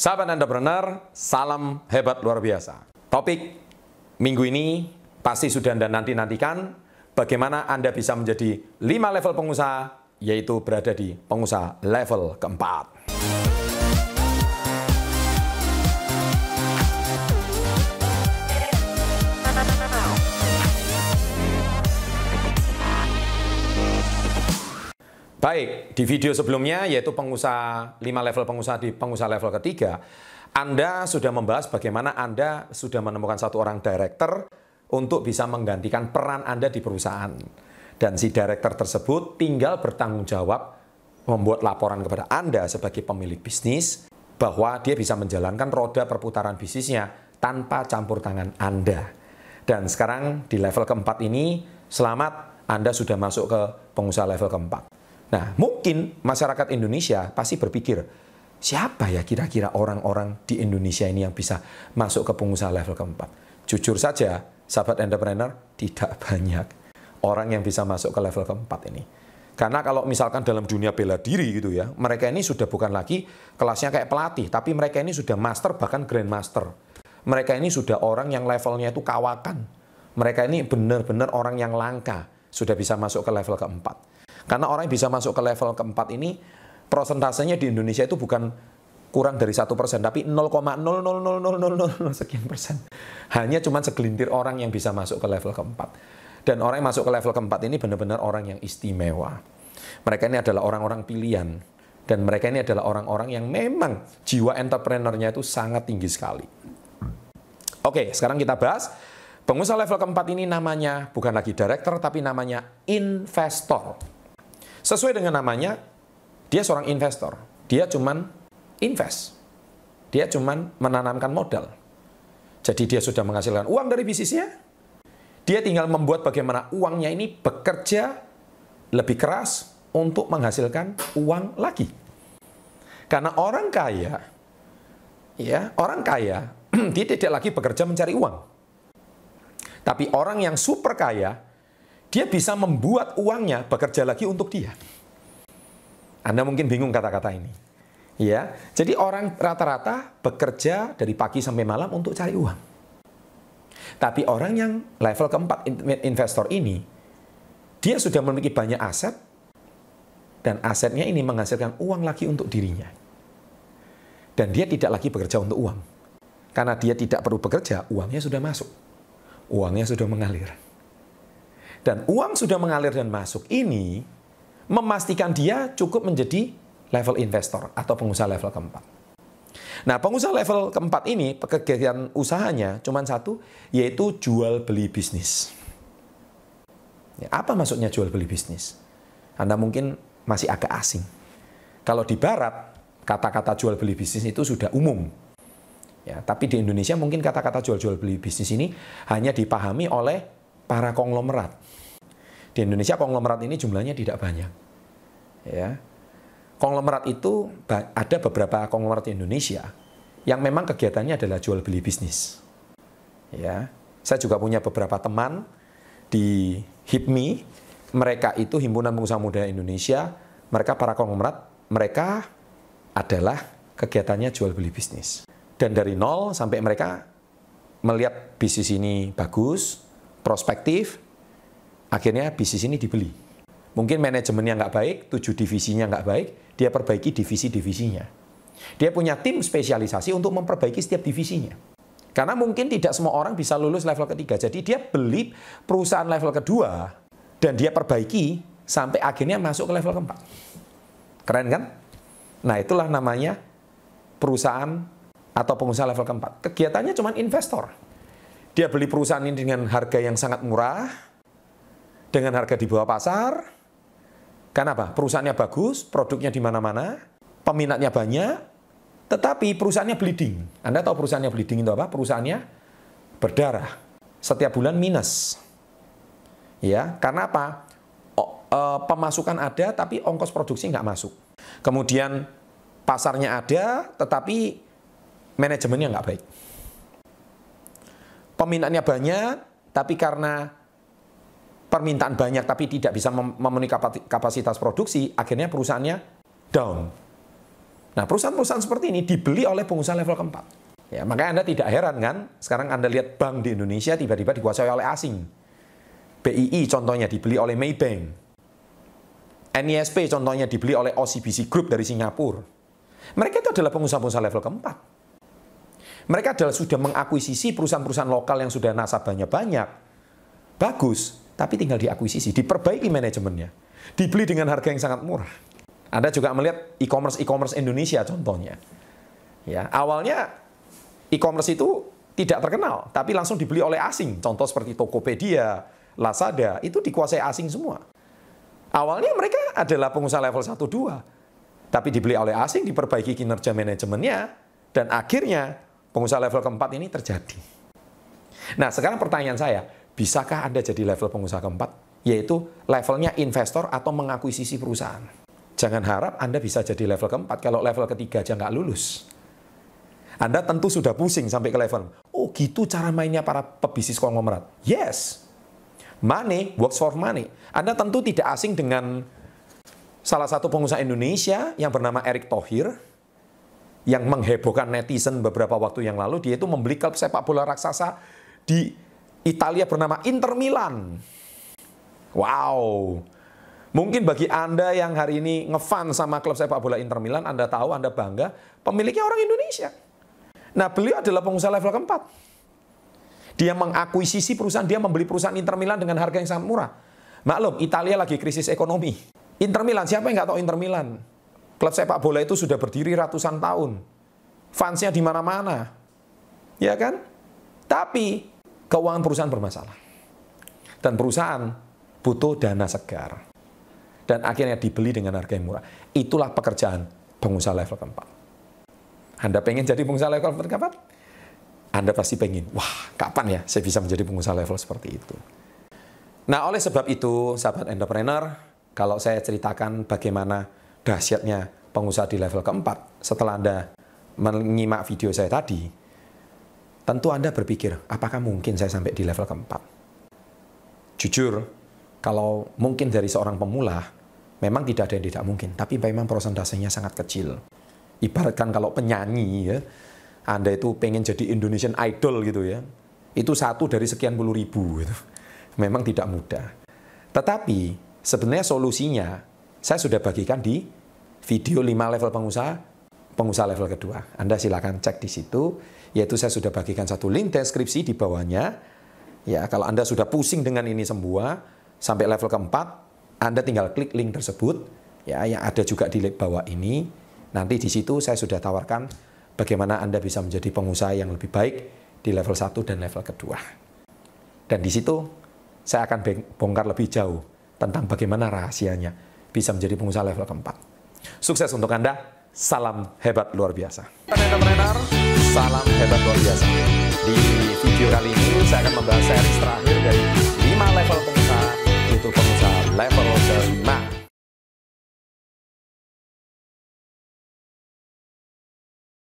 Sahabat entrepreneur, salam hebat luar biasa. Topik minggu ini pasti sudah Anda nanti-nantikan bagaimana Anda bisa menjadi 5 level pengusaha, yaitu berada di pengusaha level keempat. Baik, di video sebelumnya yaitu pengusaha 5 level pengusaha di pengusaha level ketiga, Anda sudah membahas bagaimana Anda sudah menemukan satu orang director untuk bisa menggantikan peran Anda di perusahaan. Dan si director tersebut tinggal bertanggung jawab membuat laporan kepada Anda sebagai pemilik bisnis bahwa dia bisa menjalankan roda perputaran bisnisnya tanpa campur tangan Anda. Dan sekarang di level keempat ini, selamat Anda sudah masuk ke pengusaha level keempat. Nah, mungkin masyarakat Indonesia pasti berpikir, siapa ya kira-kira orang-orang di Indonesia ini yang bisa masuk ke pengusaha level keempat? Jujur saja, sahabat entrepreneur, tidak banyak orang yang bisa masuk ke level keempat ini. Karena kalau misalkan dalam dunia bela diri gitu ya, mereka ini sudah bukan lagi kelasnya kayak pelatih, tapi mereka ini sudah master bahkan grandmaster. Mereka ini sudah orang yang levelnya itu kawakan. Mereka ini benar-benar orang yang langka, sudah bisa masuk ke level keempat. Karena orang yang bisa masuk ke level keempat ini, prosentasenya di Indonesia itu bukan kurang dari satu persen, tapi 0,0000000 sekian persen. Hanya cuma segelintir orang yang bisa masuk ke level keempat. Dan orang yang masuk ke level keempat ini benar-benar orang yang istimewa. Mereka ini adalah orang-orang pilihan. Dan mereka ini adalah orang-orang yang memang jiwa entrepreneurnya itu sangat tinggi sekali. Oke, sekarang kita bahas. Pengusaha level keempat ini namanya bukan lagi director, tapi namanya investor. Sesuai dengan namanya, dia seorang investor. Dia cuman invest. Dia cuman menanamkan modal. Jadi dia sudah menghasilkan uang dari bisnisnya. Dia tinggal membuat bagaimana uangnya ini bekerja lebih keras untuk menghasilkan uang lagi. Karena orang kaya, ya orang kaya, dia tidak lagi bekerja mencari uang. Tapi orang yang super kaya, dia bisa membuat uangnya bekerja lagi untuk dia. Anda mungkin bingung kata-kata ini. Ya, jadi orang rata-rata bekerja dari pagi sampai malam untuk cari uang. Tapi orang yang level keempat investor ini, dia sudah memiliki banyak aset, dan asetnya ini menghasilkan uang lagi untuk dirinya. Dan dia tidak lagi bekerja untuk uang. Karena dia tidak perlu bekerja, uangnya sudah masuk. Uangnya sudah mengalir. Dan uang sudah mengalir dan masuk ini memastikan dia cukup menjadi level investor atau pengusaha level keempat. Nah, pengusaha level keempat ini pekerjaan usahanya cuma satu, yaitu jual beli bisnis. Ya, apa maksudnya jual beli bisnis? Anda mungkin masih agak asing. Kalau di Barat, kata-kata jual beli bisnis itu sudah umum. Ya, tapi di Indonesia mungkin kata-kata jual-jual beli bisnis ini hanya dipahami oleh para konglomerat. Di Indonesia konglomerat ini jumlahnya tidak banyak. Ya. Konglomerat itu ada beberapa konglomerat di Indonesia yang memang kegiatannya adalah jual beli bisnis. Ya. Saya juga punya beberapa teman di HIPMI, mereka itu himpunan pengusaha muda Indonesia, mereka para konglomerat, mereka adalah kegiatannya jual beli bisnis. Dan dari nol sampai mereka melihat bisnis ini bagus, prospektif, akhirnya bisnis ini dibeli. Mungkin manajemennya nggak baik, tujuh divisinya nggak baik, dia perbaiki divisi-divisinya. Dia punya tim spesialisasi untuk memperbaiki setiap divisinya. Karena mungkin tidak semua orang bisa lulus level ketiga. Jadi dia beli perusahaan level kedua dan dia perbaiki sampai akhirnya masuk ke level keempat. Keren kan? Nah itulah namanya perusahaan atau pengusaha level keempat. Kegiatannya cuma investor. Dia beli perusahaan ini dengan harga yang sangat murah, dengan harga di bawah pasar. Kenapa? Perusahaannya bagus, produknya di mana-mana, peminatnya banyak, tetapi perusahaannya bleeding. Anda tahu perusahaannya bleeding itu apa? Perusahaannya berdarah. Setiap bulan minus. Ya, karena apa? E, pemasukan ada, tapi ongkos produksi nggak masuk. Kemudian pasarnya ada, tetapi manajemennya nggak baik peminatnya banyak, tapi karena permintaan banyak tapi tidak bisa memenuhi kapasitas produksi, akhirnya perusahaannya down. Nah, perusahaan-perusahaan seperti ini dibeli oleh pengusaha level keempat. Ya, makanya Anda tidak heran kan, sekarang Anda lihat bank di Indonesia tiba-tiba dikuasai oleh asing. BII contohnya dibeli oleh Maybank. NISP contohnya dibeli oleh OCBC Group dari Singapura. Mereka itu adalah pengusaha-pengusaha level keempat. Mereka adalah sudah mengakuisisi perusahaan-perusahaan lokal yang sudah nasabahnya banyak. Bagus, tapi tinggal diakuisisi, diperbaiki manajemennya. Dibeli dengan harga yang sangat murah. Anda juga melihat e-commerce e-commerce Indonesia contohnya. Ya, awalnya e-commerce itu tidak terkenal, tapi langsung dibeli oleh asing. Contoh seperti Tokopedia, Lazada, itu dikuasai asing semua. Awalnya mereka adalah pengusaha level 1 2, tapi dibeli oleh asing, diperbaiki kinerja manajemennya dan akhirnya pengusaha level keempat ini terjadi. Nah, sekarang pertanyaan saya, bisakah Anda jadi level pengusaha keempat? Yaitu levelnya investor atau mengakuisisi perusahaan. Jangan harap Anda bisa jadi level keempat kalau level ketiga aja nggak lulus. Anda tentu sudah pusing sampai ke level, oh gitu cara mainnya para pebisnis konglomerat. Yes, Money works for money. Anda tentu tidak asing dengan salah satu pengusaha Indonesia yang bernama Erick Thohir yang menghebohkan netizen beberapa waktu yang lalu. Dia itu membeli klub sepak bola raksasa di Italia bernama Inter Milan. Wow. Mungkin bagi Anda yang hari ini ngefan sama klub sepak bola Inter Milan, Anda tahu, Anda bangga, pemiliknya orang Indonesia. Nah, beliau adalah pengusaha level keempat. Dia mengakuisisi perusahaan, dia membeli perusahaan Inter Milan dengan harga yang sangat murah. Maklum, Italia lagi krisis ekonomi. Inter Milan, siapa yang nggak tahu Inter Milan? Klub sepak bola itu sudah berdiri ratusan tahun. Fansnya di mana-mana. Ya kan? Tapi keuangan perusahaan bermasalah. Dan perusahaan butuh dana segar. Dan akhirnya dibeli dengan harga yang murah. Itulah pekerjaan pengusaha level keempat. Anda pengen jadi pengusaha level keempat? Anda pasti pengen, wah kapan ya saya bisa menjadi pengusaha level seperti itu. Nah oleh sebab itu, sahabat entrepreneur, kalau saya ceritakan bagaimana dahsyatnya pengusaha di level keempat, setelah Anda menyimak video saya tadi, tentu Anda berpikir, apakah mungkin saya sampai di level keempat? Jujur, kalau mungkin dari seorang pemula, memang tidak ada yang tidak mungkin, tapi memang prosentasenya sangat kecil. Ibaratkan kalau penyanyi ya, anda itu pengen jadi Indonesian Idol gitu ya, itu satu dari sekian puluh ribu gitu. Memang tidak mudah. Tetapi sebenarnya solusinya saya sudah bagikan di video 5 level pengusaha, pengusaha level kedua. Anda silakan cek di situ, yaitu saya sudah bagikan satu link deskripsi di bawahnya. Ya, kalau Anda sudah pusing dengan ini semua sampai level keempat, Anda tinggal klik link tersebut ya yang ada juga di bawah ini. Nanti di situ saya sudah tawarkan bagaimana Anda bisa menjadi pengusaha yang lebih baik di level 1 dan level kedua. Dan di situ saya akan bongkar lebih jauh tentang bagaimana rahasianya bisa menjadi pengusaha level keempat. Sukses untuk Anda, salam hebat luar biasa. Salam hebat luar biasa. Di video kali ini saya akan membahas seri terakhir dari 5 level pengusaha, yaitu pengusaha level 5.